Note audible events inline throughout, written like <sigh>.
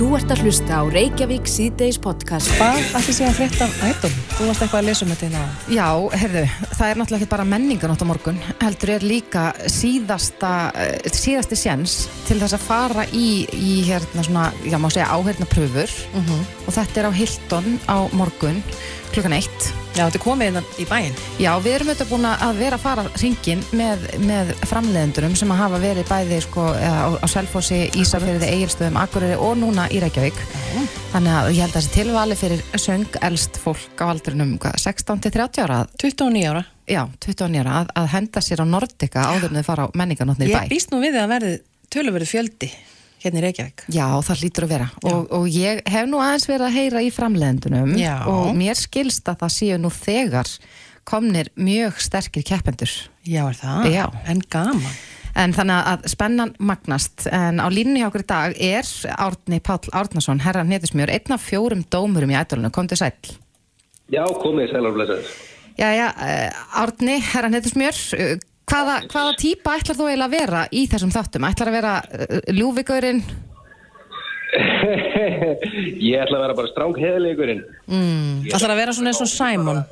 Þú ert að hlusta á Reykjavík síðdeis podcast. Hvað ætti sé að frétta af Idol? Þú varst eitthvað að lesa um þetta hérna. Já, heyrðu, það er náttúrulega ekki bara menninganótt á morgun, heldur er líka síðasta, uh, síðasti séns til þess að fara í, í hérna svona, já má segja áherna pröfur og þetta er á Hilton á morgun klukkan eitt. Já, þetta er komið hérna í bæinn. Já, við erum auðvitað búin að vera að fara hringin með, með framleiðendurum sem að hafa verið bæði sko, eh, á, á Selfossi, Ísafjörði, Egilstöðum, Akureyri og núna í Reykjavík. Þannig að ég held að þessi tilvali fyrir söng elst fólk á aldrinum hvað, 16 til 30 ára, að- 29 ára. já, 29 ára, að, að henda sér á Nordica áður en þau fara á menninganóttni í Ég bæ. býst nú við að verði töluverið fjöldi hérna í Reykjavík. Já, það hlýtur að vera og, og ég hef nú aðeins verið að heyra í framleiðendunum Já. og mér skilst að það séu nú þegar komnir mjög sterkir keppendur. Já, er það? Já. En gaman. En þannig að spennan magnast en á línni hjá okkur í dag er Árni Páll Árnason, herra netismjör einn af fjórum dómurum í ædolunu, kom til sæl Já, komið sælar blessaður. Jæja, uh, Árni, herra netismjör uh, hvaða, hvaða típa ætlar þú eiginlega að vera í þessum þáttum? Ætlar að vera uh, ljúfigurinn? <laughs> ég ætla að vera bara stráng heðilegurinn. Mm. Ætlar að vera svona eins og Simon.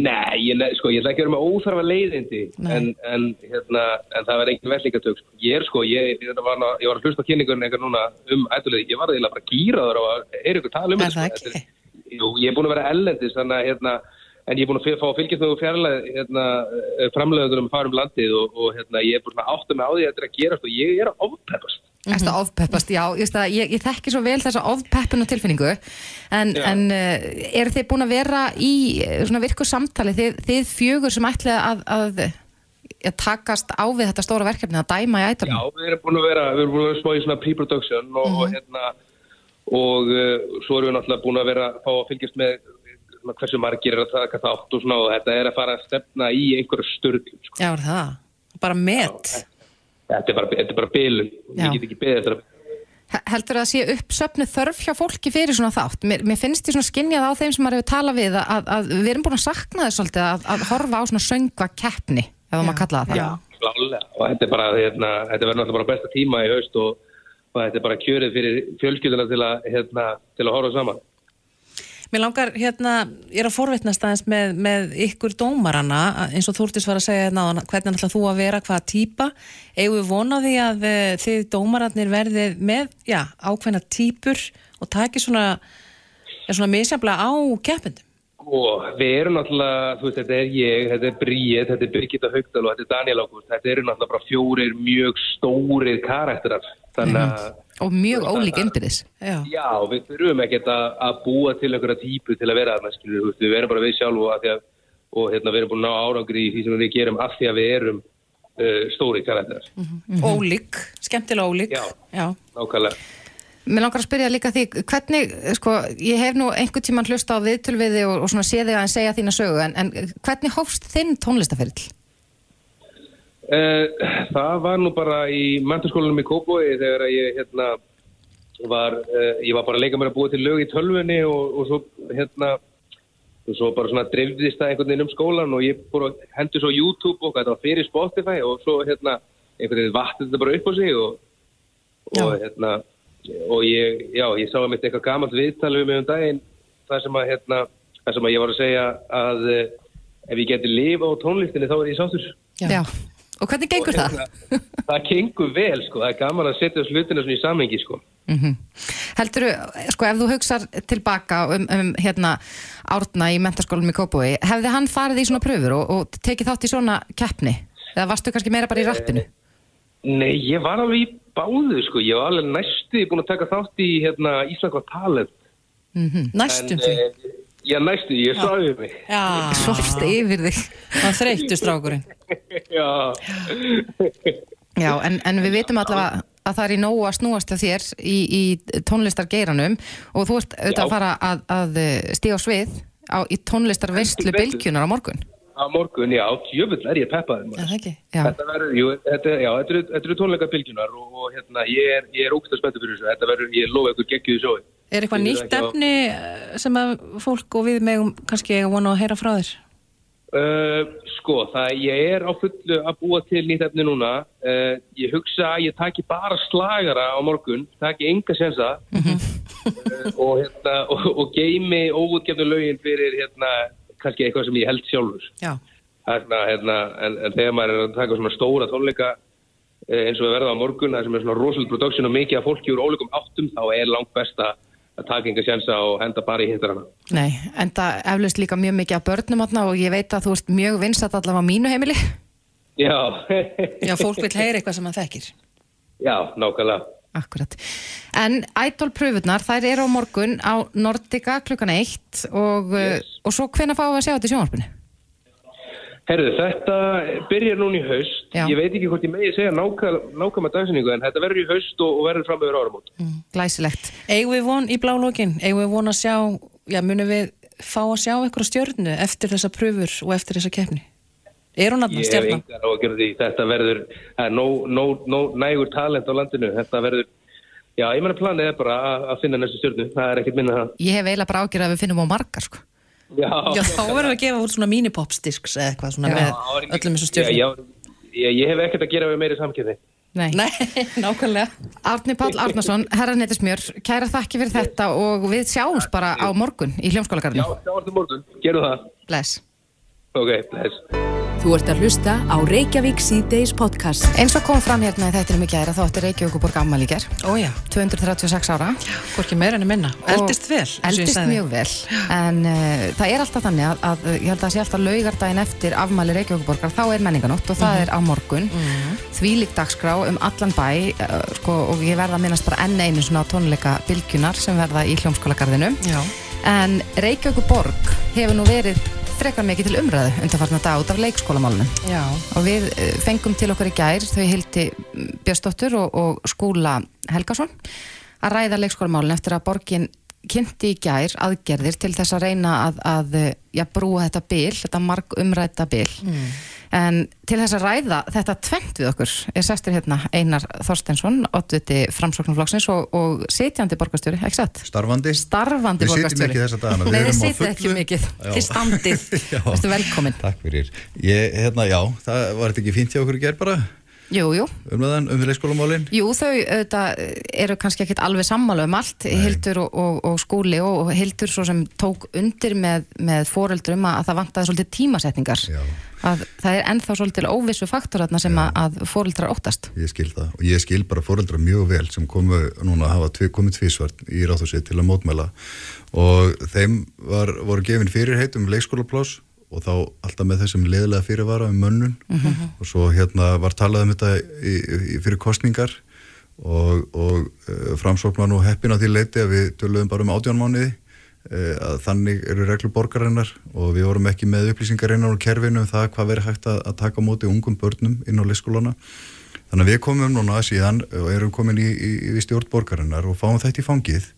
Nei, ég, sko, ég ætla ekki að vera með óþarfa leiðindi, en, en, hérna, en það verður engin vellingatök. Sko. Ég er sko, ég, ég, var, ná- ég var að hlusta á kynningunni eitthvað núna um ætlulega, ég var eiginlega bara gýraður að er ykkur tala um Er það sko. ekki? Þetta Jú, ég er búin að vera ellendis, þannig að, hérna, en ég er búin að fá að fylgjast með fjarlæð hérna, framleiðunum fara um landið og, og hérna, ég er búin að átta mig á því að þetta er að gerast og ég er að ofpeppast. Erstu að ofpeppast, já, ég, að ég, ég þekki svo vel þessa ofpeppinu tilfinningu en, Já. en uh, eru þið búin að vera í eh, svona virku samtali? Þið, þið fjögur sem ætla að, að, að takast á við þetta stóra verkefni að dæma í Já, ædolinu við erum búin að vera, við erum búin að vera smá í svona pre-production og, og hérna og uh, svo erum við náttúrulega búin að vera að fá að fylgjast með svona, hversu margir er að taka þátt og svona og þetta er að fara að stefna í einhverju störð sko. Já, er það? Bara met. þetta er bara, þetta er bara bilun Já. ég get ekki að He- Heldur það að sé uppsöfnu þörf hjá fólki fyrir svona þátt? Mér, mér finnst ég svona skinnjað á þeim sem maður hefur talað við að, að, að við erum búin að sakna þess svolítið að, að horfa á svona sönga keppni, ef maður kalla það Já. klálega og þetta er bara, hérna, þetta verður náttúrulega bara besta tíma í haust og, og þetta er bara kjörið fyrir fjölskylduna til að, hérna, til að horfa saman Mér langar hérna, ég er að forvitnast aðeins með, með ykkur dómarana eins og Þúrtis var að segja hérna áðan, hvernig ætla þú að vera, hvaða típa? Eigum við vonað því að eh, þið dómararnir verðið með, já, ákveðna típur og taki svona svona misjaflega á keppendum Og við erum náttúrulega, þú veist, þetta er ég, þetta er Bríet, þetta er Birgitta Haugdal og þetta er Daniel Ágúst. Þetta eru náttúrulega bara fjórir mjög stórir karakterar. Að, Og mjög ólík innbyrðis. Já, já, við þurfum ekkert að, búa til einhverja típu til að vera þarna, skilur, þú veist, við erum bara við sjálf og, að og hérna, við erum búin að ná árangri í því sem við gerum af því að við erum uh, stóri karakterar. ólík, skemmtilega ólík Já. Já. Nákvæmlega. Mér langar að spyrja líka því, hvernig, sko, ég hef nú einhvern tíman hlusta á viðtölviði og, og svona sé þig að segja þína sögu, en, en hvernig hófst þinn tónlistaferill? Uh, það var nú bara í menturskólanum í Kópói þegar ég hérna var, uh, ég var bara að leika mér að búa til lög í tölvunni og, og svo hérna og svo bara svona dreifðist það einhvern veginn um skólan og ég búið að hendur svo YouTube og þetta var fyrir Spotify og svo hérna einhvern veginn vattið þetta bara upp á sig og, og hérna og ég, já, ég sá að mitt eitthvað gamalt viðtal við mig um daginn þar sem að hérna, þar sem að ég var að segja að uh, ef ég geti lifa á tónlistinni þá er ég sáttur Já. Og hvernig gengur Og það? hérna, það gengur vel sko, það er gaman að setja slutinu svona í samhengi sko. Mm Heldur sko, ef þú hugsar tilbaka um, um hérna árna í mentaskólum í Kópói, hefði hann farið í svona pröfur og, og tekið þátt í svona keppni? Eða varstu kannski meira bara í rappinu? Nei, ég var alveg í báðu sko, ég var alveg næstu búin að taka þátt í hérna, Ísland var talent. Næstum En, því eh, Já, næstu, ég svaði mig. Já, Svofst yfir þig. það þreyttu strákurinn <laughs> Já, Já, en, en við vitum allavega að það er í nógu að snúast hjá þér í, í tónlistargeiranum og þú ert auðvitað að fara að, að stíga á svið á, í betur. bylgjunar á morgun. Á morgun, já, jöfull er ég peppaður. Já, maður. það ekki Já. Þetta verður, jú, þetta, já, þetta eru, þetta eru tónleika bylgjunar og, og hérna, ég er, ég er ógst að spenntu fyrir þessu. Þetta verður, ég lofa ykkur geggjuðu sjói. Er eitthvað nýtt ekki á- efni eh, sem að fólk og við megum kannski eiga vona að heyra frá þér? Uh, sko, það ég er á fullu að búa til nýtt efni núna. Uh, ég hugsa að ég taki bara slagara á morgun, taki enga sensa uh, og, hérna, og, og geimi óutgefnu lögin fyrir hérna, kannski eitthvað sem ég held sjálfur. Já. Hérna, hérna, en, en þegar maður er að taka svona stóra tónleika uh, eins og við verðum á morgun, það sem er svona rosalega production og mikið af fólki úr ólíkum áttum, þá er langt best að taka enga sensa og henda bara í hindrana. Nei, en það eflust líka mjög mikið af börnum átna og ég veit að þú ert mjög vinsat allavega á mínu heimili. Já, Já, fólk vil heyra eitthvað sem hann þekkir. <laughs> já, nákvæmlega. Akkurat. En Idol pröfurnar, þær eru á morgun á Nordica klukkan eitt og, Yes. yes. og svo hvenær fáum við að sjá þetta í sjónvarpinu? Herðu, þetta byrjar núna í haust. Já. Ég veit ekki hvort ég megi segja nákvæm, nákvæma dagsinningu en þetta verður í haust og, og verður fram meður áramót. Glæsilegt. Eigum við von í blálókin? Eigum við von að sjá, já, munum við fá að sjá eitthvað stjörnu eftir þessa pröfur og eftir þessa keppni? Er hún að Ég hef engar á að gera því. Þetta verður, er nóg, nóg, nóg, nægur talent á landinu. Þetta verður, já, ég meina planið er bara að, að finna næstu stjórnu. Það er ekkert minna það. Ég hef eiginlega bara ágjörð að við finnum á margar, sko. Já, Já, þá verðum við að gefa út svona minipopstisks eða eitthvað svona með öllum þessum stjörnum. Já, já, ég, ég hef ekkert að gera við meiri samkjöði. Nei. Nei, <laughs> nákvæmlega. Árni Páll Árnason, herra neytismjör, kæra þakki fyrir þetta og við sjáumst bara á morgun í Já, hljómskólagarðinu. Þú ert að hlusta á Reykjavík síðdeis podcast. Eins og kom fram hérna í þættinum í gæra þá átti Reykjavíkuborg ammali í gær, Ó já, 236 ára. hvorki meira enn minna. Eldist vel, Eldist mjög vel. En uh, það er alltaf þannig að, að ég held að það sé alltaf laugardaginn eftir afmæli Reykjavíkuborgar, þá er menninganótt og það er á morgun. Þvílík dagskrá um allan bæ uh, sko, og ég verða að minnast bara enn einu svona tónleika bylgjunar sem verða í hljómskólagarðinu. Já. En Reykjavíkuborg hefur nú verið frekar mikið til umræðu undanfarnar dag út af leikskólamálunum Já. og við eh, fengum til okkur í gær þau hildi Björnsdóttur og, og Skúla Helgason að ræða leikskólamálun eftir að borgin kynnti í gær aðgerðir til þess að reyna að, að eh, já, brúa þetta bil, þetta marg umræta bil en til þess að ræða þetta tvent við okkur er sestur hérna Einar Þorstensson oddviti framsóknarflokksins og, og sitjandi borgarstjóri, ekki satt? Starfandi. Starfandi Við sitjum ekki þessa dagana, við Nei, þið sitjum ekki fullu. mikið, þið standið <laughs> velkomin Takk fyrir. Ég, hérna, já, það var þetta ekki fínt hjá okkur í gerð bara, Jú, jú, umræðan um leikskólamálin. Jú, þau auðvitað eru kannski ekkit alveg sammála um allt, Hildur og, og, og skúli og, og Hildur svo sem tók undir með, með foreldrum að, að það vantaði svolítið tímasetningar. Já. að það er ennþá svolítið óvissu faktorarna sem að, að foreldrar óttast. Ég skil það. Og ég skil bara fóreldra mjög vel sem komu núna að hafa tvi, komið tvísvart í ráðhúsið til að mótmæla. Og þeim var, voru gefin fyrirheit um leikskólapláss og þá alltaf með þessum leðilega fyrirvara um mönnun. Og svo hérna var talað um þetta í, í, fyrir kostningar og, og uh, framsókn var nú heppin á því leiti að við töluðum bara um átjánmániði uh, að þannig eru reglur borgarinnar og við vorum ekki með upplýsingar innan úr kerfinu um það hvað verið hægt að, að taka móti ungum börnum inn á leikskólana. Þannig að við komum núna síðan og erum komin í, í, í stjórn borgarinnar og fáum þetta í fangið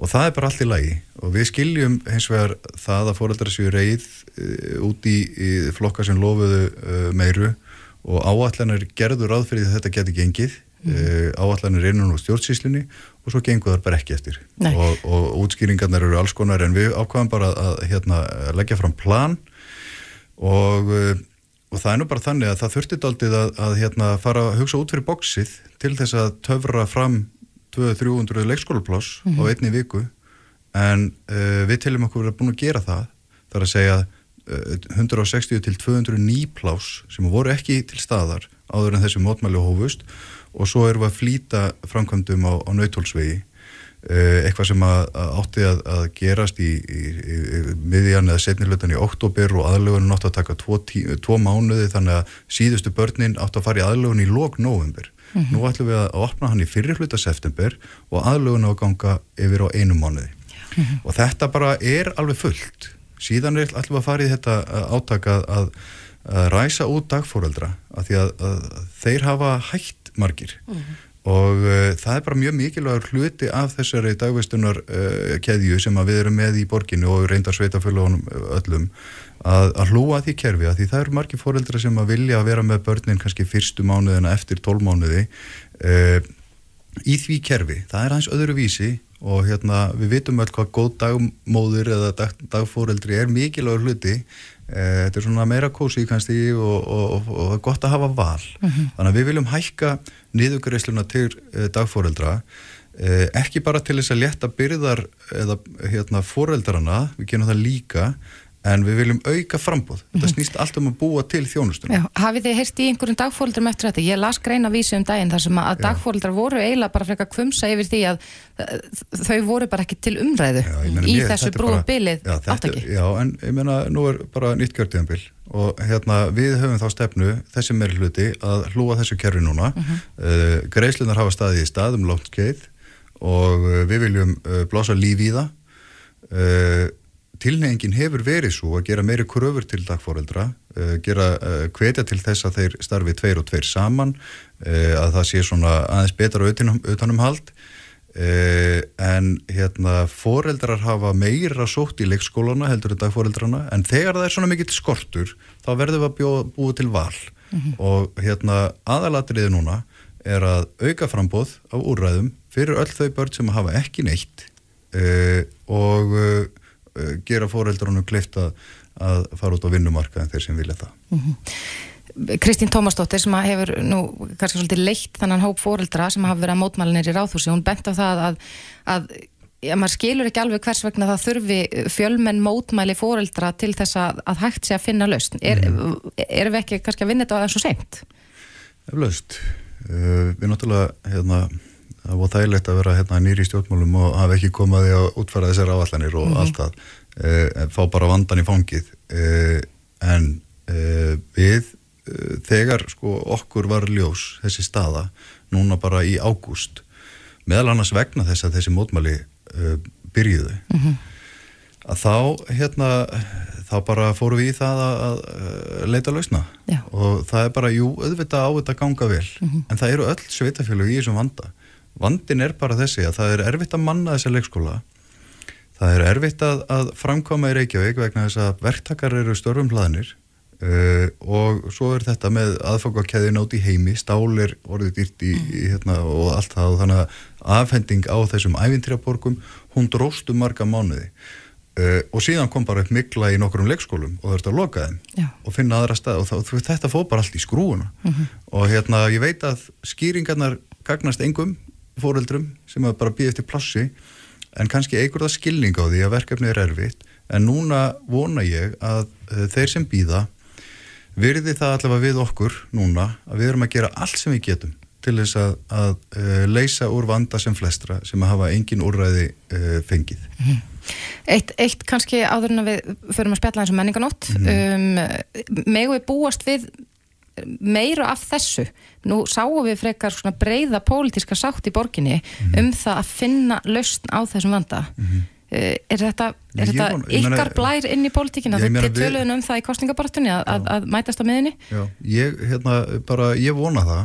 og það er bara allt í lagi. Og við skiljum hins vegar það að fóreldrar séu reið uh, út í, í flokka sem lofuðu uh, meiru. Og áallanir gerður því að þetta geti gengið. Mm. uh, áallanir innan úr stjórnsýslinni og svo gengur það bara ekki eftir. Og, og útskýringarnar eru alls konar en við ákvaðum bara að, hérna, leggja fram plan. Og, og það er nú bara þannig að það þurfti daldið að, að hérna, fara að hugsa út fyrir bóksið til þess að töfra fram 200-300 leikskólapláss á einni viku. En uh, við teljum okkur að búin að gera það. Þar að segja uh, 160 til 200 nýpláss sem voru ekki til staðar áður en þessi mótmæli hófust. Og svo erum við að flýta framkvæmdum á, á nautólsvegi uh, eitthvað sem að, að átti að, að gerast í, í, í, í miðjan eða setnilutan í oktober og aðlögunum átti að taka tvo, tí, tvo mánuði þannig að síðustu börnin átti að fara í aðlögun í lók november. Nú ætlum við að opna hann í fyrir hluta september og aðlögun á ganga yfir á einu mánuði. Og þetta bara er alveg fullt. Síðan er við að fara í þetta uh, átak að, að, ræsa út dagfóreldra af því að, að þeir hafa hægt margir og uh, það er bara mjög mikilvægur hluti af þessari dagvistunar uh, keðju sem við erum með í borginu og reyndar sveitafélagunum öllum að, að hlúa því kerfi að því það eru margir fóreldra sem að vilja að vera með börnin kannski fyrstu mánuðina eftir tólmánuði uh, í því kerfi, það er hans öðru vísi og hérna við vitum öll hvað góð dagmóður eða dag, dagfóreldri er mikilvægur hluti. Eh, þetta er svona meira kósi kannski og, og, og, og gott að hafa val. Þannig að við viljum hækka niðugreisluna til eh, dagfóreldra eh, ekki bara til þess að létta byrðar eða hérna fóreldrana við genum það líka en við viljum auka frambóð þetta snýst allt um að búa til þjónustuna Já, hafið þið heyrst í einhverjum dagfóreldrum eftir þetta? Ég las greina vísi um daginn þar sem að Já. dagfóreldrar voru eiginlega bara frekar kvumsa yfir því að uh, þau voru bara ekki til umræðu Já, ég meina, í mér- þessu bara- bilið átaki. Já, en ég meina, nú er bara nýtt kjörtíðanbil og hérna við höfum þá stefnu þessi meiri hluti að hlúa þessu kerfi núna uh Mhm. greiðslunar hafa staðið í stað um langt skeið og uh, við viljum uh, blása líf í það uh, tilnefingin hefur verið svo að gera meiri kröfur til dagforeldra uh, gera uh, hvetja til þess að þeir starfi tveir og tveir saman uh, að það sé svona aðeins betra utanum, utanum hald. En hérna foreldrar hafa meira sótt í leikskólana heldur en dagforeldrana en þegar það er svona mikill skortur þá verðum við að bjóða, búa til val. Og hérna aðalatriði núna er að auka frambóð á úrræðum fyrir öll þau börn sem hafa ekki neitt uh, og uh, gera foreldrunum kleift að, að fara út á vinnumarka en þeir sem vilja það Kristín Tómasdóttir sem hefur nú kannski svolítið leitt þannan hóp fóreldra sem hafa verið að mótmælinir í ráðhúsi, hún bent á það að, að já, maður skilur ekki alveg hvers vegna það þurfi fjölmenn mótmæli fóreldra til þess að, að hægt sé að finna lausn. Er, erum við ekki kannski að vinna þetta aðeins svo seint? Eflaust. Uh, við náttúrulega, hérna, það var þægilegt að vera hérna nýri í stjórnmálum og hafa ekki komað því að útfæra þessar áallanir og allt það. Uh, fá bara vandan í fangið. Uh, en uh, við, þegar sko okkur var ljós þessi staða, núna bara í ágúst, meðal annars vegna þess að þessi mótmæli byrjuðu, að þá hérna þá bara fórum við í það að, að leita lausna Já. og það er bara, jú, auðvitað á þetta ganga vel en það eru öll sveitafélög í þessum vanda vandin er bara þessi að það er erfitt að manna þessa leikskóla. Það er erfitt að, að framkoma í Reykjavík vegna þess að verktakar eru störfum hlaðinir uh, og svo er þetta með aðfangakæðin át í heimi stál er orðið dýrt í, í hérna og allt það og þannig að afhending á þessum ævintýraborgum hún dróst um marga mánuði. Uh, og síðan kom bara upp mikla í nokkrum leikskólum og er að loka þeim Já. og finna aðra stað og það, þetta fóð bara allt í skrúuna og hérna ég veit að skýringarnar gagnast engum fóreldrum sem að bara býða eftir plassi en kannski eigur það skilning á því að verkefni er erfitt en núna vona ég að uh, þeir sem býða virði það allavega við okkur núna að við erum að gera allt sem við getum til þess að, að uh, leysa úr vanda sem flestra sem að hafa engin úrræði uh, fengið. Eitt, eitt kannski áður en að við förum að spjalla eins og menninganótt um, megum við búast við meira af þessu. Nú sáum við frekar svona breyða pólitíska sátt í borginni um það að finna lausn á þessum vanda. Uh, er þetta, er ég þetta ég ykkar blær inn í til við- töluðin um það í kostningabartunni að, að, að mætast á miðinni Já, ég, hérna, bara, ég vona það.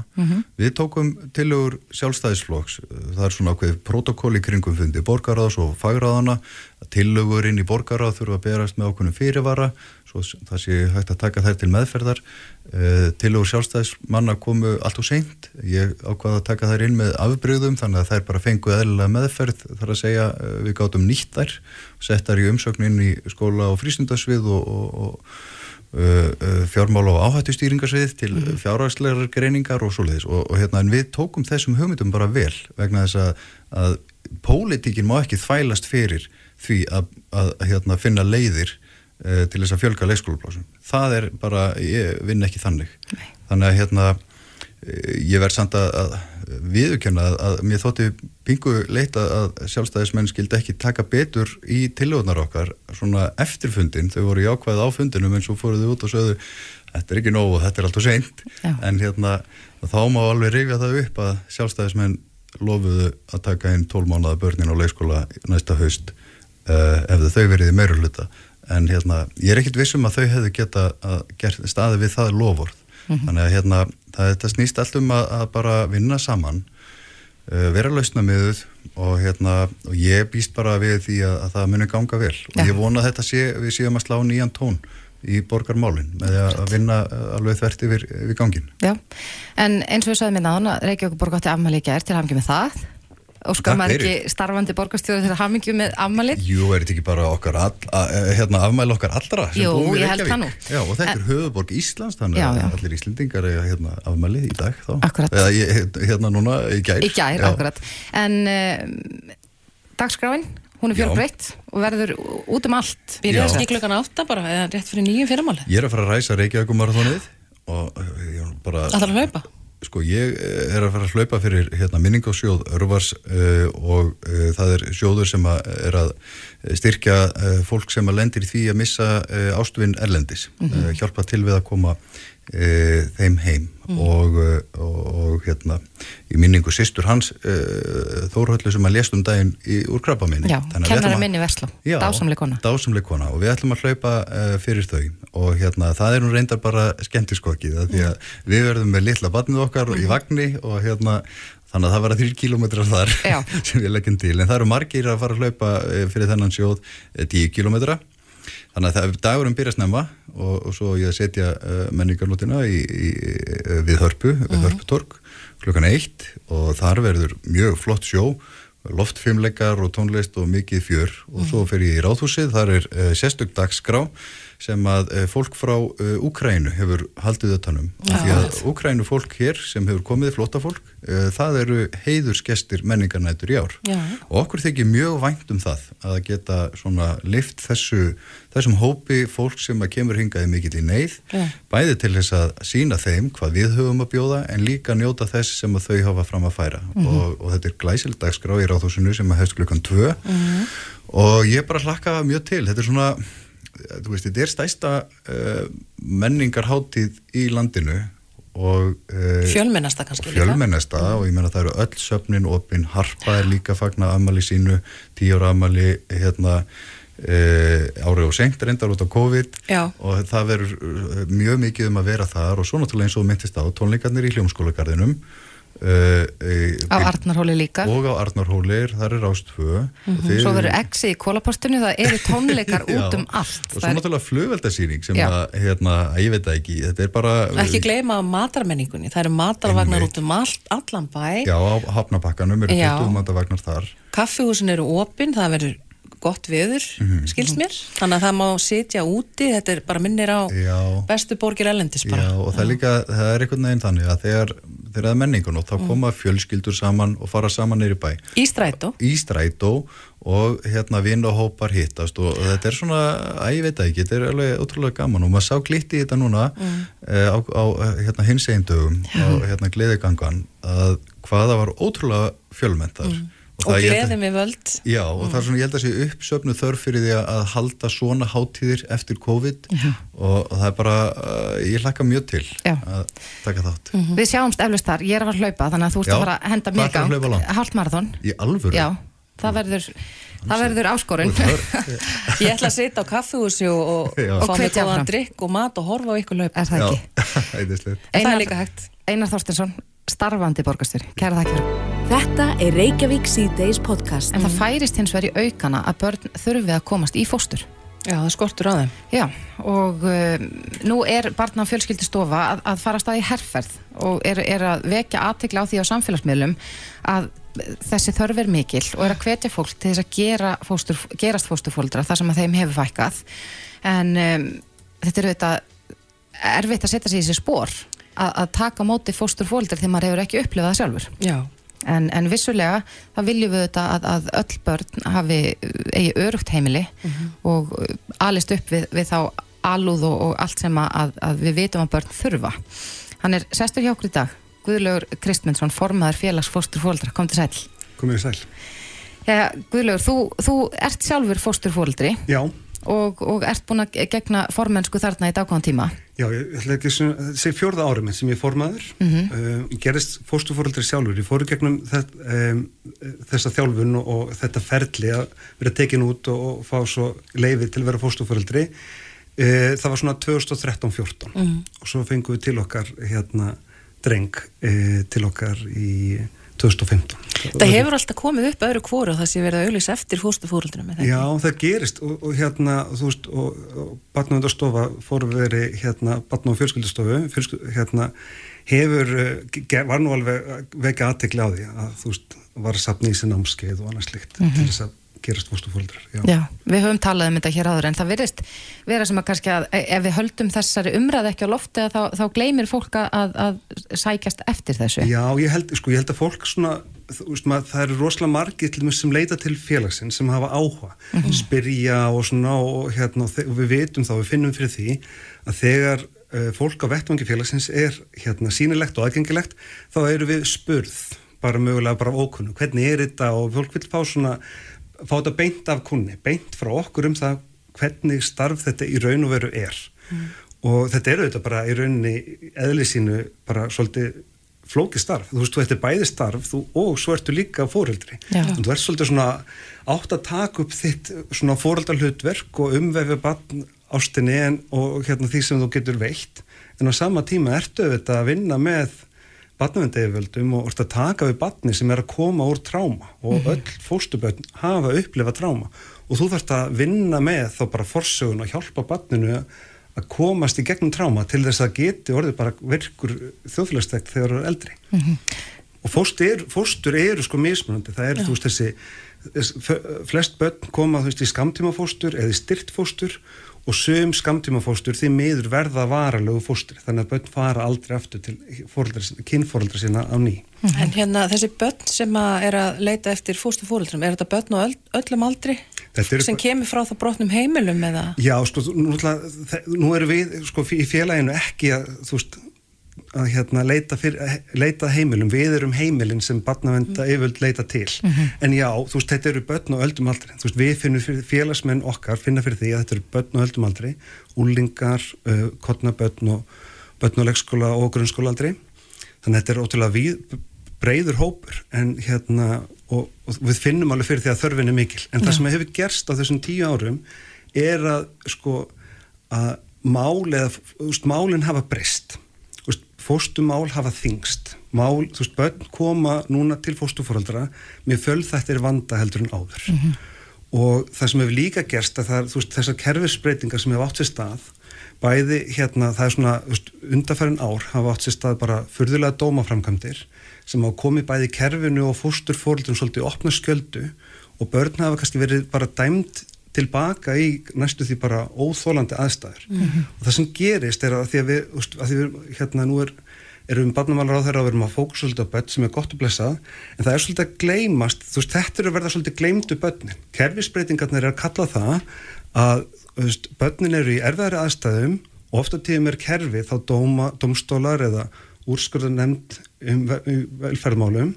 Við tókum tilugur sjálfstæðisflokks, það er svona ákveðið protokóli kringum fundi borgaráðs og fagráðana, tilugur inn í borgaráð þurfa að berast með ákveðnum fyrirvara, svo það sé hægt að taka þær til meðferðar. Uh, tilugur sjálfstæðismanna komu allt og seint, ég ákvaða að taka þær inn með afbrigðum, þannig að þær bara fengu eðlilega meðferð, þar að segja uh, við gátum nýtt þær, sett þær í umsögn inn í skóla og frístundasvið og, og, og uh, fjármála og áhættustýringarsvið til mm. fjárhagslegar greiningar og svoleiðis og, og hérna en við tókum þessum hugmyndum bara vel vegna þess að, að pólitíkin má ekki þvælast fyrir því að, að, að hérna, finna leiðir til þess að fjölga leikskólaplásum það er bara, ég vinn ekki þannig. Nei. þannig að hérna eh, ég verð samt að, að viðurkenna að, að mér þótti pingu leita að sjálfstæðismenn skildi ekki taka betur í tillögnar okkar svona eftirfundin, þau voru jákvæð á fundinum en svo fóruðu út og sögðu þetta er ekki nógu, þetta er alltaf seint. Já. en hérna þá má alveg rifja það upp að sjálfstæðismenn lofuðu að taka inn 12 mánuða börnin á leikskóla næsta haust uh, ef þau verið í meira hluta en hérna, ég er ekkit vissum að þau hefðu geta að gert staði við það lofvörð þannig að hérna, það, þetta snýst allt um að, að bara vinna saman uh, vera lausna miðuð og hérna, og ég býst bara við því að, að það muni ganga vel. Og Já. ég vona að þetta sé, við séum að slá nýjan tón í borgarmálin með að að vinna uh, alveg þvert yfir, yfir gangin Já, en eins og við sagðum minna án að Reykjavík borg átti afmæli í gær til hafngi með það og Takk maður ekki starfandi borgarstjóri þegar hamingju með afmalið Jú, er þetta ekki bara okkar all, a, hérna, afmæli okkar allra Jú, ég held Reykjavík? það nú. Já, og þetta er höfuborg Íslands þannig Já, að já. allir Íslendingar eiga hérna, afmæli í dag þá Akkurat. Eða ég, hérna núna í gær í gær, Já. akkurat en uh, dagskráin hún er fjölbreytt og verður út um allt Byrjaði Já. ekki klukkan átta bara, eða rétt fyrir nýjum fyrirmáli. Ég er að fara að ræsa Reykjavíkumarathonið og uh, ég er bara Það þarf að hlaupa. Sko ég eh, er að fara að hlaupa fyrir hérna, minningasjóð Örvars uh, og uh, það er sjóður sem að er að styrkja uh, fólk sem að lendir í því að missa ástvinn erlendis, uh, hjálpa til við að koma uh, þeim heim. Og, uh, og, og hérna í minningu sýstur hans uh, Þórhöllu sem að lést um daginn í, úr krabba minni. Já, kennari minni Versló, dásamleg kona. dásamleg kona. Og við ætlum að hlaupa uh, fyrir þau. Og hérna það er nú reyndar bara skemmtiskokkið því að við verðum með litla barnið okkar í vagni og hérna þannig að það verða þrjir kilómetrar þar <laughs> sem við leggjum til. En það eru margir að fara að hlaupa eh, fyrir þennan sjóð eh, 10 kilómetra þannig að dagurum byrja snemma og, og svo ég setja uh, menningarnótina í, í, í, við hörpu við hörputorg klukkan eitt og þar verður mjög flott sjó loftfimleikar og tónlist og mikið fjör og svo fer ég í ráðhúsið, þar er uh, sérstök dagskrá sem að uh, fólk frá uh, Úkrænu hefur haldið öttanum Já. því að Úkrænu fólk hér sem hefur komið flóta fólk, uh, það eru heiðursgestir menningarnætur í ár. Já. og okkur þykir mjög vænt um það að geta svona lift þessu þessum hópi fólk sem að kemur hingaði mikill í neyð Já. bæði til þess að sína þeim hvað við höfum að bjóða en líka njóta þess sem að þau hafa fram að færa. Og, og þetta er glæsileg dagskrá í ráðhúsinu sem að hefst klukkan tvö. Og ég bara hlakka mjög til. Þetta er svona, þú veist, þetta er stæsta uh, menningarháttíð í landinu og uh, Fjölmennasta kannski líka. fjölmennesta og ég meina það eru öll söfnin opinn, Harpa er líka fagna ammali sínu, tíu ára ammali hérna Uh, árið og senkt reyndar út á COVID Já. og það verður mjög mikið um að vera þar og svo náttúrulega eins og myndist á tónleikarnir í hljómskólagarðinum uh, á Arnarhóli líka. Og á Arnarhólir, þar er ástfö mm svo verður exi í kólapostinu það eru tónleikar <laughs> Já. út um allt og Það svo er- náttúrulega flugveldasýning sem að, hérna, að ég veit það ekki þetta er bara Ekki gleyma matarmenningunni, það eru matarvagnar út um all, allan bæ, já, á hafnapakkanum eru Já. 20 matavagnar þar. Kaffihúsin eru opinn, það verður gott viður, Mhm. skilst mér, þannig að það má sitja úti, þetta er bara minnir á já, bestu borgir ellendis bara. Já, og það er líka, það er einhvern veginn þannig að þegar, það er menningun og þá Mm. koma fjölskyldur saman og fara saman neyri bæ Í strætó, í strætó og hérna vinn og hópar hittast og þetta er svona, að ég veit ekki, þetta er alveg ótrúlega gaman og maður sá glitti í þetta núna Mm. eh, á, á hérna hins einn dögum á hérna gleðigangan að hvaða var ótrúlega fjölmennt þar Mm. Og það ég held að- gleði með völd. Já, og það er svona, ég held að sé uppsöfnu þörf fyrir því að- halda svona hátíðir eftir COVID og, og það er bara, uh, ég hlakka mjög til Já. að taka þátt. við sjáumst eflust þar, ég er að fara að hlaupa þannig að þú ert Já. að fara að henda Hvað mér í ætlarðu að hlaupa gang langt? hálft marathon Í alvöru? já, það verður það verður áskorun. <laughs> Ég ætla að sitja á kaffihúsi og, og fá mig góðan drikk og mat og horfa á ykkur laup. er það ekki? <laughs> Það er líka hægt. Einar Þorstinsson, starfandi borgarstjóri. Kæra þakki fyrir Þetta er Reykjavík síðdeis podcast. en það færist hins vegar í aukana að börn þurfi að komast í fóstur. Já, það skortur á þeim. Já, og um, nú er barna og fjölskyldustofa að, að fara að stað í herferð og er, er að vekja aðtekla á því á samfélagsmiðlum að þessi þörf er mikil og er að hvetja fólk til þess að gera fóstur, gerast fósturfóldra þar sem að þeim hefur fækkað. En um, þetta er auðvitað erfitt að setja sig í þessi spór að, taka móti fósturfóldra þegar maður hefur ekki upplifað það sjálfur. Já. en, en vissulega þá viljum við þetta að, að öll börn hafi eigi örugt heimili og uh, alist upp við, við þá alúð og, og allt sem að, að við vitum að börn þurfa. Hann er sestur hjá okkur í dag Guðlaugur Kristmundsson, formaður félags fósturfóldra, kom til sæl Komið sæl. ja, Guðlaugur, þú, þú ert sjálfur fósturfóldri Já, og, og ert búin að gegna formennsku þarna í dagkvæðan tíma já, ég ætla ekki að segja fjórða árið minn sem ég er formaður. Mhm. uh, ég gerist fóstufóraldri sjálfur. Ég fóru gegnum þett, um, þessa þjálfun og, og þetta ferli að vera tekin út og, og fá svo leiði til að vera fóstufóraldri. Uh, það var svona 2013-14 Mhm. og svo fengum við til okkar hérna dreng uh, til okkar í 2015. Það hefur alltaf komið upp öðru kvóru og það sé verið að auðvisa eftir fóstufórundunum. Já, það gerist og, og hérna, þú veist, og, og barnavöndarstofa fór verið hérna, barna- og fjölskyldustofu, fjölskyld, hérna, hefur, ge- var nú alveg vekja aðtekli á því að þú veist, var að sapna í sér námskeið og annað slikt til þess að gerast fóstufóldrar. Já, við höfum talað um þetta hér áður en það virðist vera sem að kannski að ef við höldum þessari umræð ekki á lofti þá, þá gleymir fólk að, að, sækjast eftir þessu. Já, ég held, sko, ég held að fólk svona, maður, það eru rosalega margir sem leita til félagsinn sem hafa áhuga, spyrja og svona og hérna, og við vitum þá, við finnum fyrir því að þegar uh, fólk á vettvangi félagsins er hérna sínilegt og aðgengilegt, þá eru við spurð, bara mögulega bara ókunnu, hvernig er þetta og fólk vil fá svona, fá þetta beint af kunni, beint frá okkur um það hvernig starf þetta í raun og veru er. Og þetta eru þetta bara í rauninni eðli sínu bara svolítið flókið starf, þú veist, þú ert bæði starf þú, og svo ertu líka fóreldri og þú ert svolítið svona átt að taka upp þitt svona fóreldarhlutverk og umvefi barn ástinni en, og hérna því sem þú getur veitt. En á sama tíma ertu þetta að vinna með barnavendegjöföldum og ert að taka við barni sem er að koma úr tráma og öll fóstuböld hafa upplifað tráma og þú þarfst að vinna með þá bara forsögun og hjálpa barninu að komast í gegnum tráma til þess að geti orðið bara virkur þjóðfélagstækt þegar það eru eldri. Og fóstur, er, fóstur eru sko mismunandi. Það er þú veist þessi flest börn koma þú veist í skamtímafóstur eða í styrtfóstur og söm skamtímafóstur því miður verða varalegu fóstur þannig að börn fara aldrei aftur til kynfóreldra sína á ný. En hérna þessi börn sem að er að leita eftir fóstu fóreldrum, er þetta börn á öll, öllum aldri? Sem kemur frá það brotnum heimilum eða? Já, sko, nú, nú erum við sko, í félaginu ekki að, þú veist, að hérna, leita, fyrir, leita að heimilum, við erum heimilin sem barnavenda mm. yfirvöld leita til. En já, þú veist, þetta eru börn og öldum aldri. Þú veist, við finnum fyrir, félagsmenn okkar finna fyrir því að þetta eru börn og öldum aldri. Úlingar, uh, kotnabörn og börn og leikskóla og grunnskóla aldri þannig að þetta er ótrúlega við, breyður hópur. En hérna og, og við finnum alveg fyrir því að þörfin er mikil. En það sem hefur gerst á þessum tíu árum er að sko að mál eða, þú veist, málin hafa breyst fóstumál hafa þingst mál, þú veist, börn koma núna til fóstufóraldra með fölþættir vanda heldur en áður. Og það sem hefur líka gerst að það er, þú veist, þessar kerfisbreytingar sem hefur átt sér stað bæði hérna, það er svona þú veist, undarfærin ár hafa átt sér stað bara furðulega dómaframkvæmdir sem hafa komið bæði kerfinu og fósturfóraldrum svolítið opna skjöldu og börn hafa kannski verið bara dæmt tilbaka í næstu því bara óþólandi aðstæður og það sem gerist er að því að við, að því við hérna nú er erum við barnamálar á þeirra og við erum að fókus svolítið á börn sem er gott að blessa en það er svolítið að gleymast, þú veist, þetta er að verða svolítið gleymdu börnin. Kerfisbreytingarnir er að kalla það að veist, börnin eru í erfiðari aðstæðum og ofta tíðum er kerfi þá dóma, dómstólar eða úrskurðar nefnd um velferðmálum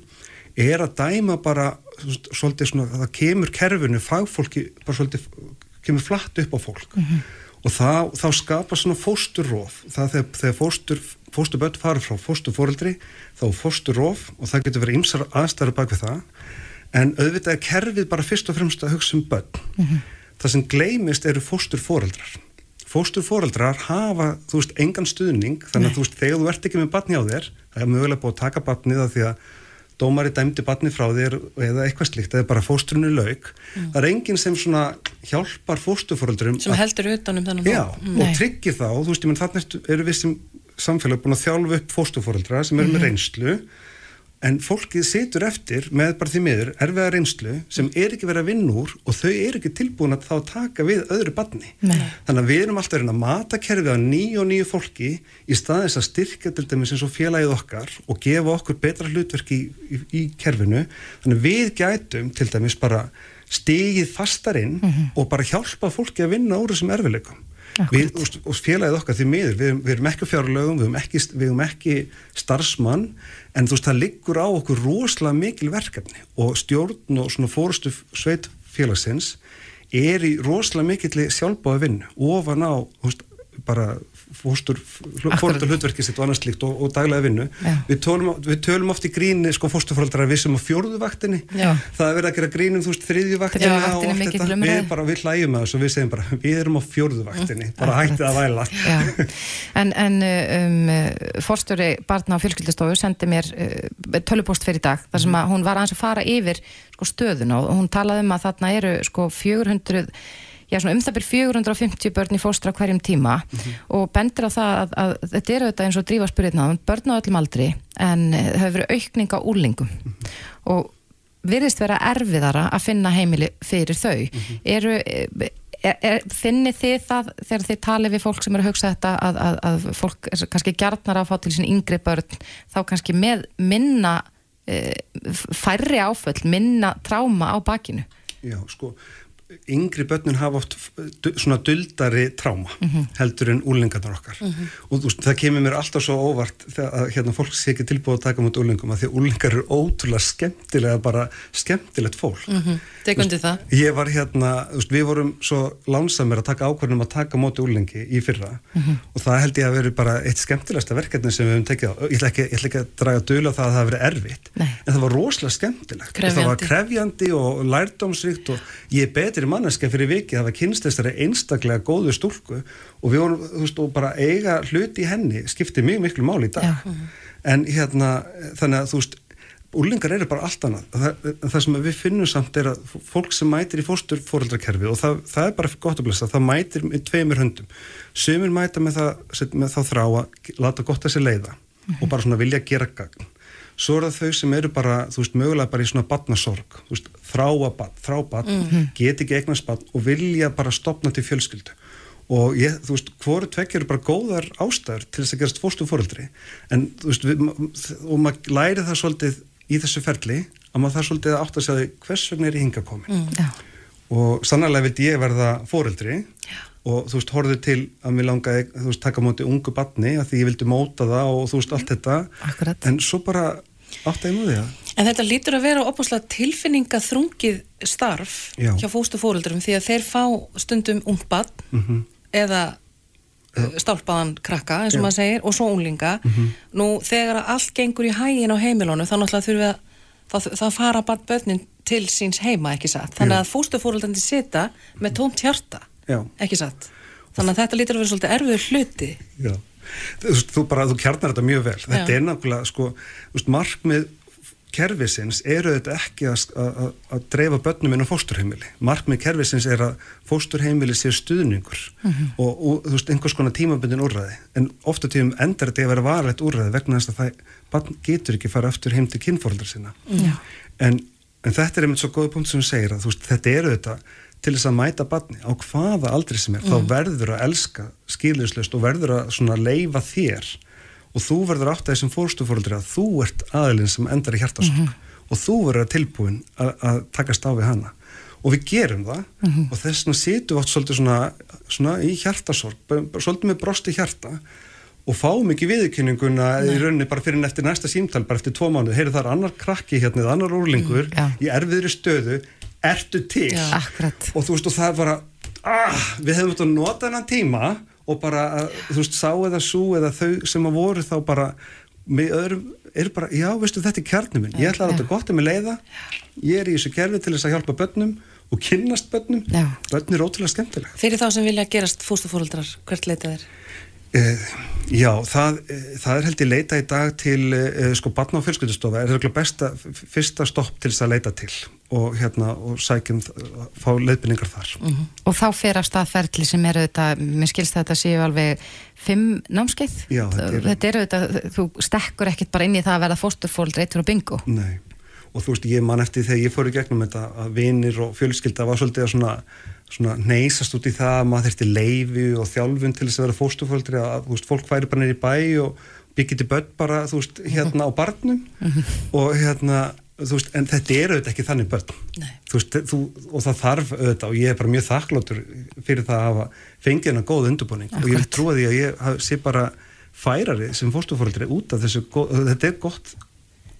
er að dæma bara svolítið svona, það kemur kerfinu fagfólki bara svolítið kemur flatt upp á fólk. Og þá, þá skapa svona fósturróf það þegar, þegar fóstur, fósturböld fara frá fósturfóreldri þá fósturróf og það getur verið ymsar aðstæður bak við það. En auðvitað er kerfið bara fyrst og fremst að hugsa um börn. Það sem gleymist eru fósturfóreldrar fósturfóreldrar hafa, þú veist, engan stuðning. Þannig að þú veist, þegar þú ert ekki með barni á þér það er mögulega búið að taka barnið að því að dómari dæmdi barni frá þér eða eitthvað slíkt, eða bara fóstrunu lauk. Það er enginn sem svona hjálpar fósturfóreldrum sem heldur utan um þennan Já, hóp. og tryggir þá, þú veist, ég menn þannig eru við sem samfélag búin að þjálfa upp fóstufóreldra sem eru með reynslu en fólkið situr eftir með bara því miður erfiða reynslu sem er ekki verið að vinna úr og þau eru ekki tilbúin að þá taka við öðru barni. Nei. Þannig að við erum alltaf að mata kerfið á nýju og nýju fólki í staðis að styrka til dæmis eins og félagið okkar og gefa okkur betra hlutverk í, í, í kerfinu. Þannig að við gætum til dæmis bara stigið fastar inn og bara hjálpa fólki að vinna úr þessum erfileikum. Við, og, og félagið okkar því miður, við, við erum ekki fjárlögum, við erum ekki, við erum ekki starfsmann, en þú veist það liggur á okkur rosalega mikil verkefni og stjórn og svona fórustu sveit félagsins er í rosalega mikilli sjálfbáði vinnu ofan á veist, bara fórstur fóröldur hlutverkið sitt og annars líkt og, og daglega vinnu. Við tölum, við tölum oft í gríni sko fórstufóröldrar við sem á fjórðu vaktinni. Já. það er verið að gera grínum þú veist þriðju vaktinni Já, og allt þetta. við bara við hlægjum að þessu við segjum bara við erum á fjórðu vaktinni. Bara hættið að væla. <laughs> En, en um, fórstjóri barna á fjölskyldastofu sendi mér uh, tölupost fyrir dag þar sem að hún var að fara yfir sko, stöðuna og hún talaði um að þarna eru sko 400 já, um það byrj 450 börn í fóstra hverjum tíma og bendir á það að, að þetta er auðvitað eins og drífa spyrirna, börn á öllum aldri en eh, það hefur verið aukning á úlingum og virðist vera erfiðara að finna heimili fyrir þau. Eru eh, er, er, finni þið það þegar þið talið við fólk sem eru að hugsa þetta að, að, að fólk kannski gjarnar að fá til sín yngri börn þá kannski með minna e, færri áföll, minna tráma á bakinu? Já, sko, yngri börnin hafa oft du- svona duldari tráma heldur en úlingarnar okkar og þú það kemur mér alltaf svo óvart þegar hérna, fólk sé ekki tilbúið að taka mot úlingum að því að úlingar eru ótrúlega skemmtilega bara skemmtilegt fólk Tek undir það. Ég var hérna, þú við vorum svo lánsamir að taka ákvörðum að taka móti úlengi í fyrra og það held ég að veri bara eitt skemmtilegsta verkefni sem við höfum tekið á. Ég ætla ekki, ég ætla ekki að draga dölu á það að það hafi verið erfitt, Nei. en það var rosalega skemmtilegt. Betri manneska fyrir vikið, það var kynst þessari einstaklega góðu stúlku og við vorum, þú veist, og bara eiga hluti í henni skipti mjög miklu máli í dag. Já. En hérna, þannig að þú veist, úlingar eru bara allt annað. Það, það sem við finnum samt er að fólk sem mætir í fóstur fóreldrakerfi og það, það er bara gott að blessa, það mætir með tveimur höndum, sumir mæta með það, með það þrá að láta gott að sér leiða og bara svona vilja gera gagn svo er það þau sem eru bara, þú veist, mögulega bara í svona badnasorg, þú veist, þráa bad, þrá bad, get ekki eignast bad og vilja bara stopna til fjölskyldu. Og ég, þú veist, hvoru tvekki eru bara góðar ástæður til þess að gerast fórstu fóreldri en þú veist, við, og maður læri það svolítið í þessu ferli að maður það svolítið að átta sig að því hvers vegna er ég hinga komin. Mm. Og sannarlega vildi ég verða fóreldri Já. og þú veist, horfðu til að mér langaði, þú veist, taka móti ungu batni að því ég vildi móta það og þú veist, allt þetta. Akkurat. en svo bara átta ég nú því að En þetta lítur að vera opaslega tilfinninga þrungið starf Já. hjá fóstufóreldurum því að þeir fá stundum ungbann Mhm. eða uh, stálpaðan krakka eins og Já. maður segir og svo unglinga nú þegar að allt gengur í hægin á heimilónu þá náttúrulega þurfum við að þá, þá fara bara börnin til síns heima ekki satt, þannig að fóstufóreldandi sita með tómt hjarta Já. ekki satt, þannig að þetta lítur að vera svolítið erfiður hluti Já. Þú, bara, þú kjarnar þetta mjög vel þetta Já. er nákvæmlega, sko, markmið kerfisins eru þetta ekki að, dreifa börnum inn á fósturheimili. Markmið kerfisins er að fósturheimili sé stuðningur og, og þú veist, einhvers konar tímabundin úrræði. En ofta tíum endar þetta að vera varlegt úrræði vegna þess að það barn getur ekki fara aftur heim til kynfóreldra sinna. En, en þetta er einmitt svo góði punkt sem segir að veist, þetta eru þetta til þess að mæta barni á hvaða aldri sem er, þá verður að elska skiljuslust og verður að leifa þér. Og þú verður átt að þessum fórstufórundri að þú ert aðilinn sem endar í hjartasorg og þú verður tilbúin að, takast á við hana. Og við gerum það. Og þess vegna situm við oft svolítið svona, svona í hjartasorg, svolítið með brosti hjarta. Og fáum ekki viðkynninguna í rauninni bara fyrir eftir næsta símtal, bara eftir tvo mánuð, heyrðu það er annar krakki hérna eða annar úrlingur já. í erfiðri stöðu, ertu til Já. Akkurat. og þú veist og það er bara ah, við hefum þetta að nota hennan tíma og bara, að, þú veist, sá eða sú eða þau sem að voru þá bara með öðrum, er bara, já, veistu þetta er kjarni minn, ég ætla að þetta gott að mig leiða ég er í þessu kerfi til þess að hjálpa börnum og kynnast börnum Já. börn er ótrúlega skemmtileg fyrir þá sem vilja gerast fóstufóreldrar, hvert leita þeir? Uh, já, það, uh, það er held ég leita í dag til uh, sko barna og fjölskyldustofa er það besta, fyrsta stopp til þess að leita til og hérna og sækjum fá leiðbynningar þar Og þá fer af staðferðli sem eru þetta, mér skilst þetta séu alveg fimm námskeið. Já, þetta eru- þetta eru þetta, þú stekkur ekkert bara inn í það að verða fósturfóldri eittur og bingo. Nei, og þú veist, ég man eftir þegar ég fór í gegnum þetta að vinir og fjölskylda var svolítið að svona, svona neysast út í það að maður þurfti leifi og þjálfun til þess að vera fóstuföldri að, þú veist, fólk væri bara neyri bæ og byggið til börn bara, þú veist, hérna á barnum og hérna, þú veist, en þetta er auðvitað ekki þannig börn. Nei. Þú veist, þú, og það þarf auðvitað og ég er bara mjög þakkláttur fyrir það að hafa fengið hennar góð undurbúning og ég Akkurat. trúa því að ég sé bara færari sem fóstuföldri út af þessu, þetta er gott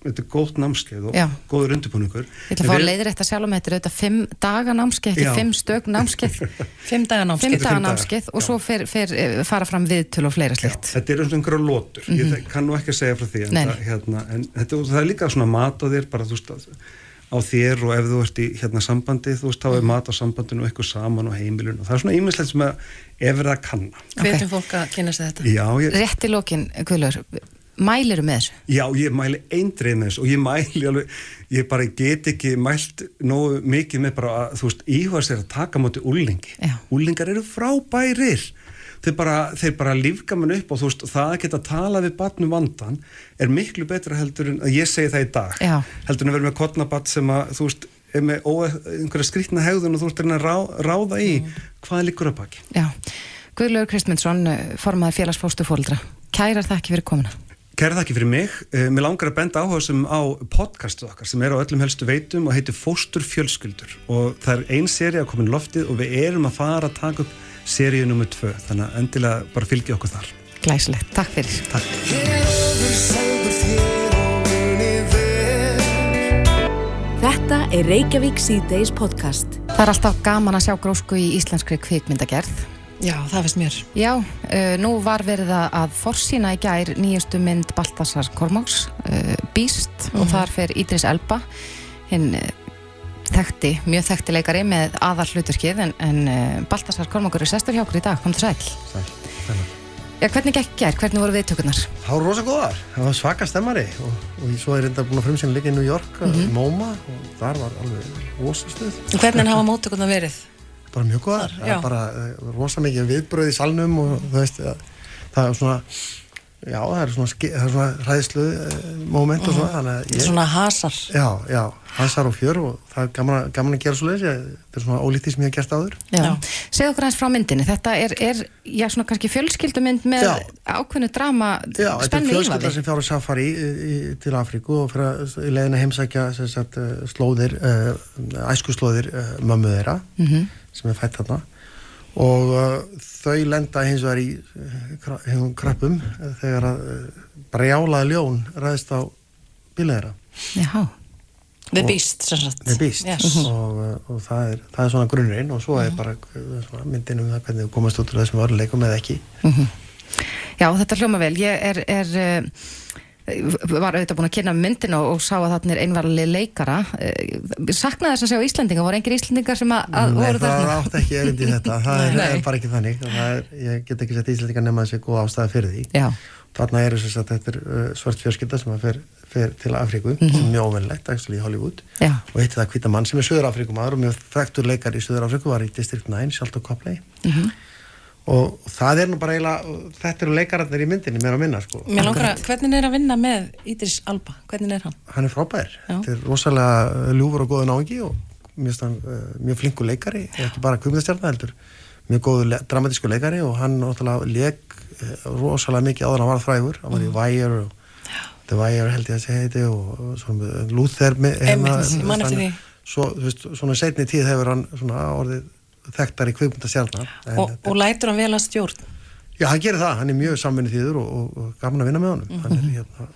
þetta er gótt námskeið og góður undirbúningur. Ég ætla að fá að leiðir þetta sjálf með þetta, þetta er fimm daga námskeið, ekki Já. fimm stök námskeið, <laughs> Fimm daga námskeið. fimm daga námskeið og svo fer, fer, eh, fara fram viðtöl og fleira slikt. þetta er eins og einhverja lótur ég kann nú ekki að segja frá því en, það, hérna, en þetta, það er líka svona mat á þér bara þú veist að á þér og ef þú ert í hérna sambandi þú veist þá er mat á sambandinu og eitthvað saman og heimilun og það er svona ímislegt sem að ef verið að kanna. Hvetum fólk að kynna sig þetta? já, ég, Rétt í lokin, Guðlur, mæliru með þessu? Já, ég mæli eindreið með þessu og ég mæli alveg, ég bara get ekki mælt nógu mikið með bara að, þú veist, íhuga sér að taka móti úlingi. Já. Úlingar eru frábærir. Þeir bara, þeir bara lífga mann upp og þú veist, það að geta tala við batnum vandan er miklu betra heldur en, að ég segi það í dag, Já. heldur en að vera með kotnabatt sem að, þú veist, er með einhverja skrýtna hegðun og þú veist, er að rá, ráða í hvað liggur að baki. Já, Guðlaugur Kristmundsson, formaði félagsfóstu fóldra. Kærar þakki fyrir komuna. Kæra þakki fyrir mig. Eh, Mér langar að benda áhuga sem á podcastu okkar sem er á öllum helstu veitum og heitir Fóstur fjölskyldur og það er ein séri að komin loftið og við erum að fara að taka upp seríu nummið tvö þannig að endilega bara fylgi okkur þar. Glæsilegt, takk fyrir. Takk. Þetta er Reykjavík C-Days podcast. Það er alltaf gaman að sjá grósku í íslenskri kvikmyndagerð. Já, það finnst mér. Já, uh, nú var verið að- að forsýna í gær nýjustu mynd Baltasar Kormáks, uh, Beast, og þar fer Ídris Elba, hinn uh, þekkti, mjög þekkti leikari með aðal hluturkið, en, en uh, Baltasar Kormákur er sestur hjá okkur í dag, kom til sæl. Sæl, sæl. Já, hvernig gekk gær, hvernig voru viðtökurnar? Það var rosa góðar, það var svaka stemmari og, og svo er enda búin að frumsýna líka í New York, mm Mhm. MoMA og þar var alveg rosa stuð, Hvernig hafa móttökurnar verið? Bara mjög góðar, það er bara uh, rosa mikið viðbröð í salnum og þú veist, það, það er svona, já það er svona, það er svona hræðslu uh, moment og svona, þannig að er svona hasar. Já, já, hansar og fjör og það er gaman, að- gaman að gera svo leiðis, þetta er svona ólítið sem ég hef gert áður. Já. Já. Segð okkur aðeins frá myndinni, þetta er, er já, svona kannski fjölskyldumynd með Já. ákveðnu drama, Já, þetta er spennu fjölskylda ívaði. sem fjár á safari í, í, til Afríku og fyrir að að heimsækja eh, slóðir, uh, æskuslóðir uh, mömmu þeirra Mhm. Sem er fætt þarna. Og uh, þau lenda hins vegar í uh, krappum uh, þegar að brjálaði ljón ræðist á bíla þeirra. Já, The Beast, með býst. Yes. og, og það, er, það er svona grunnurinn og svo er bara uh, svona myndin um það hvernig þú komast út úr þessum varleikum eða ekki. Já, þetta hljóma vel. Ég er, er var auðvitað búin að kynna myndin og, sá að þarna er einvarlega leikara. Uh, saknaði þess að sjá Íslendinga, voru engir Íslendingar sem að, að Nei, voru það þarna? átt ekki erindi í <laughs> þetta. Það er, Nei. er bara ekki þannig. Það er, ég get ekki sett íslendingar nema þessi góð ástæða fyrir því. Já, þarna eru þess að þetta er uh, svart fjörskylda sem fer, fer til Afríku sem er mjög óvennlegt, actually í Hollywood. Já, og eitt það hvita mann sem er Suður Afríkumaður og mjög þekktur leikar í Suður Afríku var í District 9, Shalto Copley og það er nú bara eiginlega þetta eru leikararnir í myndinni, mér að minna sko. Mér langar að, hvernig er að vinna með Ídris Alba? Hvernig er hann? hann er frábær, Já. þetta er rosalega uh, ljúfur og góður náingi og mjög, stann, uh, mjög flinkur leikari, ekki bara kvimundastjarnar heldur, mjög góður le dramatísku leikari og hann náttúrulega leik uh, rosalega mikið áður en hann var frægur hann var Mm. í Wire og The Wire held ég að segja heiti og, hann- því. svo, svona setni tíð hefur hann svona orðið þekktar í kvimundastjarnar Og, og lætur hann vel að stjórn? Já, hann gerir það, hann er mjög samvinni þýður og, og, og gaman að vinna með honum hann Mhm. er hérna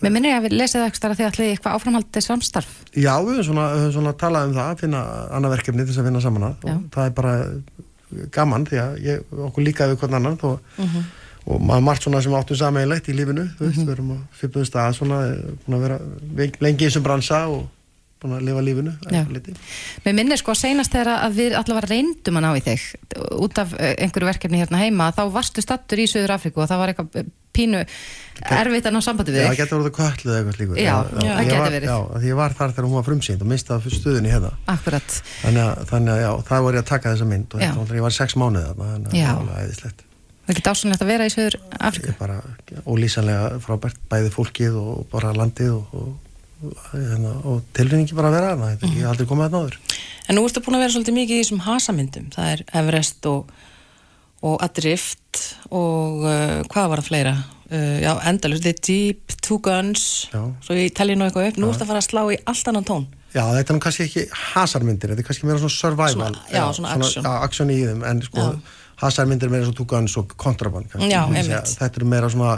Mér minnir ég að við lesið ekstra því að þið eitthvað áframhaldið samstarf. Já, við höfum svona, svona talað um það að finna annað verkefni til þess að vinna saman að og það er bara gaman því að ég, okkur líkaði við hvern annan þó, Mhm. og maður margt svona sem áttum sameiginlegt í lífinu þú veist, við erum á fyrpuðum stað svona, eh, búin að vera ve- lengi í þessum bransa og búin að lifa lífinu að. Mér minnir sko seinast þegar að við allavega reyndum að ná í þig út af eh, einhverju verkefni hérna heima þá varstu stattur í Suður Afríku og það var eitthvað eh, pínu erfitt að ná sambandi við Já, það þig. getur verið kölluð eitthvað slíkur Já, já, það var, verið. Já, því ég var þar þegar hún var frumsýnd og mistaði stuðinni hérna Akkurat. þannig að, þannig að já, það var ég að taka þessa mynd og þetta, ég var sex þarna þannig að það ekki dásanlegt að vera í Suður Afríku. Hérna, og tilfinningi bara að vera þetta er ekki aldrei komið að náður En nú ertu búin að vera svolítið mikið í þessum hasamyndum. Það er Everest og, og Adrift og uh, hvað var það fleira? Uh, já, endalur, The Deep, Two Guns, Já. svo ég telli nú eitthvað upp. Nú ertu að fara að slá í allt annan tón. Já, þetta er nú kannski ekki hasarmyndir, þetta er kannski meira svona survival Svona- já, svona action. Já, action í þeim, en sko hasarmyndir er meira svona Two Guns og Contraband. Já. Þetta er meira svona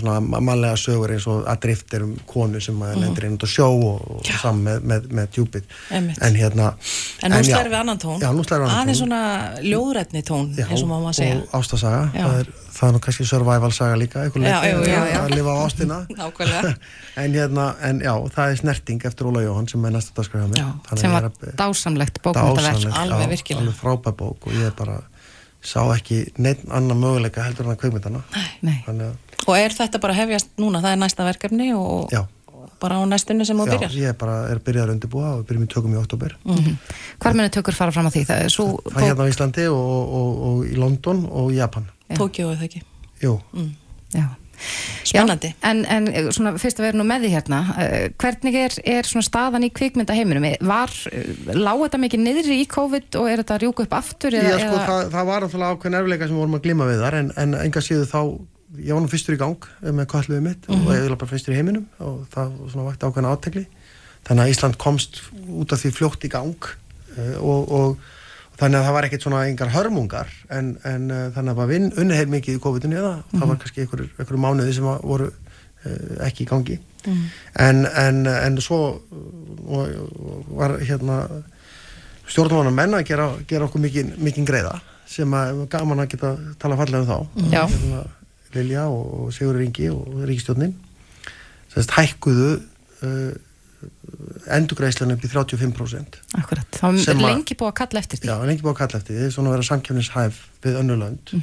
svona mannlega sögur eins og að drift er um konu sem mm lendir inn út á sjó og, og saman með, með, með Einmitt. en hérna En nú slær við annan tón. Aðeins svona ljóðrætni tón, Já, eins og má maður segja. og ástasaga það er, það er nú kannski survival saga líka Já, já, að lifa á ástina <laughs> <laughs> en hérna, en já, það er snerting eftir Óla Jóhann sem er næsta Þannig sem var dásamlegt bókmyndaverk. Alveg virkilega. alveg frábær bók og ég er bara sá ekki neitt annan möguleika heldur en að kveikmyndana Nei. þannig að, Og er þetta bara hefjast núna, það er næsta verkefni og já, og bara á næstunni sem þú já byrjar? ég er bara er byrjað að undirbúa og byrjum í tökum í oktober Hvar munu tökur fara fram á því? Það er svo, það er hérna á Íslandi og, og, og í London og í Japan Já. Tókjó eða ekki? Jú, Já. Spennandi. Já, en, en eh, svona fyrst að vera nú með því hérna, uh, hvernig er, er svona staðan í kvikmyndaheiminum? Var, uh, lág þetta mikið niðri í COVID og er þetta að rjúka upp aftur? Já, Eða, sko, eða, það, það var alltaf ákveðin erfileika sem við vorum að glima við þar en, en enga síðu þá, ég var nú fyrstur í gang með kalluðið mitt og ég var bara fyrstur í heiminum og það vakti ákveðin átekli þannig að Ísland komst út af því fljótt í gang uh, og, og þannig að það var ekkert svona engar hörmungar en, en uh, þannig að það vinn unni heil mikið í COVID-19 eða það var kannski einhverjur, einhverjur mánuði sem voru uh, ekki í gangi. En, en, en svo uh, var hérna stjórnmána menn að gera, gera okkur mikið, mikið greiða sem að gaman að geta tala fallega um þá. Já. hérna, Lilja og, Sigur Ringi og Ríkistjórnin hækkuðu uh, endurgreiðslan upp í 35% Akkurat, þá er lengi búið að kalla eftir því. Já, en ekki búið að kalla eftir því, svona að vera samkjöfnishæf við önnulönd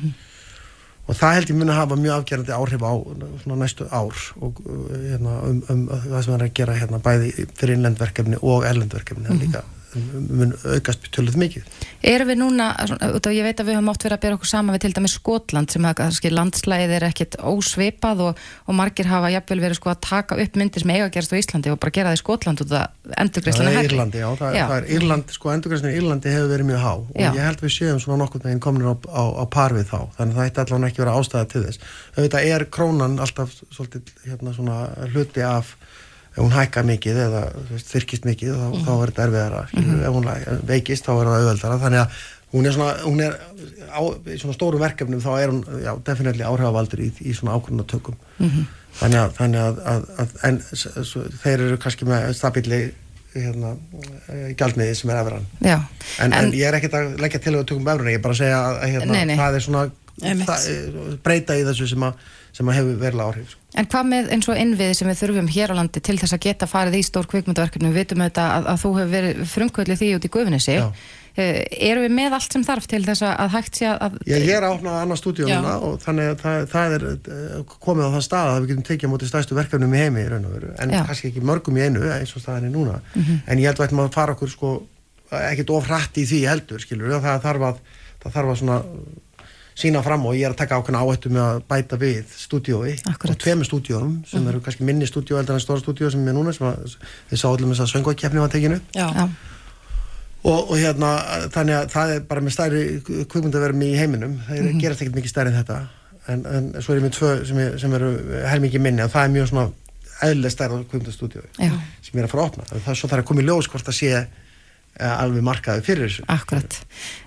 og það held ég muni að hafa mjög afgerandi áhrif á svona næstu ár og uh, hérna, um, um, það sem er að gera hérna, bæði fyrir innlendverkefni og erlendverkefni mm líka. um, mun aukast tölvöð mikið Erum við núna, af ég veit að við höfum átt verið að bera okkur saman við til dæmis Skotland sem að kannski landslæðið er ekkit ósvipað og, og margir hafa jafnvel verið sko að taka upp myndir sem eiga að gerast á Íslandi og bara gera það í Skotland út af endurgræslan Það er Írlandi, já, það, Já. það er Írland, sko endurgræstin í Írlandi hefur verið mjög há og Já. ég held við séum svona nokkurn veginn komin á, á, á par við þá, þannig að það ætti allavega ekki vera ástæða til þess. Auðvitað er krónan alltaf svolítið hérna svona hluti af ef hún hækkar mikið eða þyrkist mikið þá, þá er þetta erfiðara, skilur, ef hún veikist þá er það auðveldara, þannig að hún er svona, hún er á í svona stórum verkefnum þá er hún, já, definitely áhrifavaldur í, í svona ákvörðunatökum þannig að, þannig að, að, að en s, s, þeir eru kannski með stabíli hérna, gjaldmiði sem er efran Já, en, en, ég er ekkert að leggja til að tökum efruna, ég er bara að segja að, hérna, Nei, nei. það er svona það, eh, breyta í þessu sem að, sem að hefur verilega áhrif sko. En hvað með eins og innviði sem við þurfum hér á landi til þess að geta farið í stór kvikmyndaverkefni, við vitum auðvitað að, að þú hefur verið frumkvöldið því út í Guðvinnesi Já. uh, erum við með allt sem þarf til þess að, að hægt sé að Ég, ég er að opna annað stúdíu Já. núna og þannig að það, það er eh, komið á þann stað að við getum tekið á móti stærstu verkefnum í heimi í raun og veru, en Já. kannski ekki mörgum í einu eins og staðan er núna, en ég held að að fara okkur sko, ekkert of hratt í því heldur, skilur, það þarf að það þarf að svona sína fram og ég er að taka ákveðna áhættu með að bæta við stúdíói Akkúrat. og tveimur stúdíóum sem eru kannski minni stúdíó heldur en stóra stúdíó sem er núna sem að við sá allir með þess að söngvakefni var tekinu og, og hérna þannig að það er bara með stærri kvikmyndavermi í heiminum. Það er, Mhm. gerast ekkert mikið stærri en þetta. En, en svo er ég með tvö sem, er, sem eru helmingi minni og það er mjög svona eðlilega stærra kvikmyndastúdíu Já. sem ég er að fara að opna. Það er svo þarf að koma í ljós hvort það sé alveg markaði fyrir þessu. Akkurat.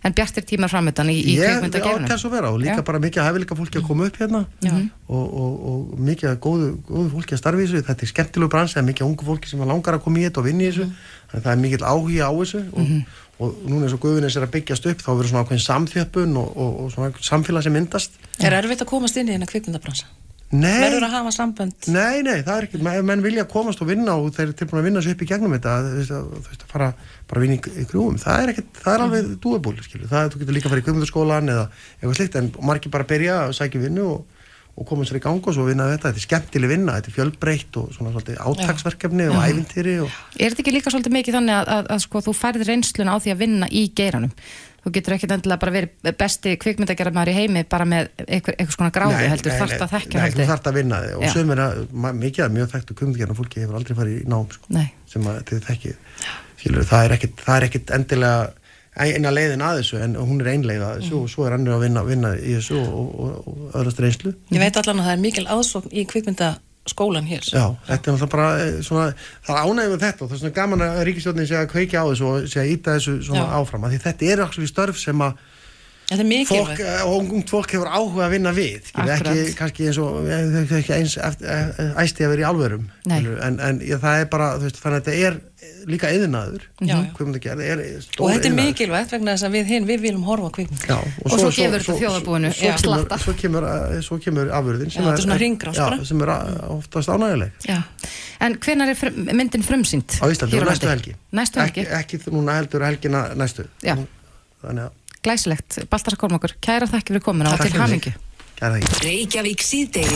En bjartir tímar framöndan í, í Ég kvikmyndagerunum átt þess að vera og líka Já. bara mikið hæfileika fólki að koma upp hérna og, og, og mikið góðu, góðu fólki að starfi í þessu. Þetta er skemmtilegu brans, það er mikið ungu fólki sem langar að koma í þetta og vinna í þessu. Þannig að það er mikið áhugi á þessu og, og núna eins og Guðvinnes er að byggjast upp þá verður svona ákveðin samþjöppun og, og, og svona samfélag sem myndast. Er erfitt að komast inn í hennar kvikmyndabransa? Nei, Verður að hafa sambönd? nei, nei, það er ekki menn vilja komast og vinna og þeir eru tilbúin að vinna sig upp í gegnum þetta þú veist að, að fara bara að vinna í, í grúum það er, ekkit, það er alveg dúabúl skilur. það, þú getur líka að fara í kvikmyndaskólan eða eitthvað slikt en margir bara byrja að sækja vinnu og, og koma sér í gang og svo vinna þetta. Þetta er skemmtileg vinna, þetta er fjölbreytt og svona svolítið átaksverkefni og ævintýri og Er þetta ekki líka svolítið mikið þannig að, að, að sko, þú getur ekkit endilega bara verið besti kvikmyndagerðar í heimi bara með einhver, einhvers konar gráðu Nei, heldur nei, þarft að þekkja Nei, þú heldur. þarft að vinna þig. Og sömur að, mikið að mjög þekktu kumdgerna fólki hefur aldrei farið í nám sko, sem að þið þekkið. Skilur, það er ekkit, það er ekkit endilega eina leiðin að þessu en hún er einleið að þessu og svo er annir að vinna, vinna í þessu og, og, og, öðrast reynslu. Ég veit allan að það er mikil aðsókn í kvikmyndaskólan hér. Já, þetta er náttúrulega bara eh, svona, það er ánægum með þetta og það er svona gaman að ríkistjórnin sé að kveikja á þessu og sé að íta þessu svona Já. áfram því þetta eru actually störf sem að er fólk, eh, ungt fólk hefur áhuga að vinna við ekki kannski eins og eh, ekki eins eftir, eh, æsti að vera í skilur, en, en það er bara, veist, þannig að þetta er líka er stór Og þetta er mikilvægt vegna þess að við hinn, við viljum horfa á kvikmynd. Já, Og svo gefur þetta þjóðarbúinu svo, svo, slatta. kemur, svo, kemur, eh, svo kemur afurðin sem er er- sem er oftast ánægileg Já. En hvenær er frum, myndin frumsýnd? á Íslandi og næstu helgi Næstu helgi? ekki, ekki núna heldur helgina næstu Já. þannig að glæsilegt Baltasar Kormakur, kæra þakki fyrir komin og Takk til þakki. Reykjavík síðdeis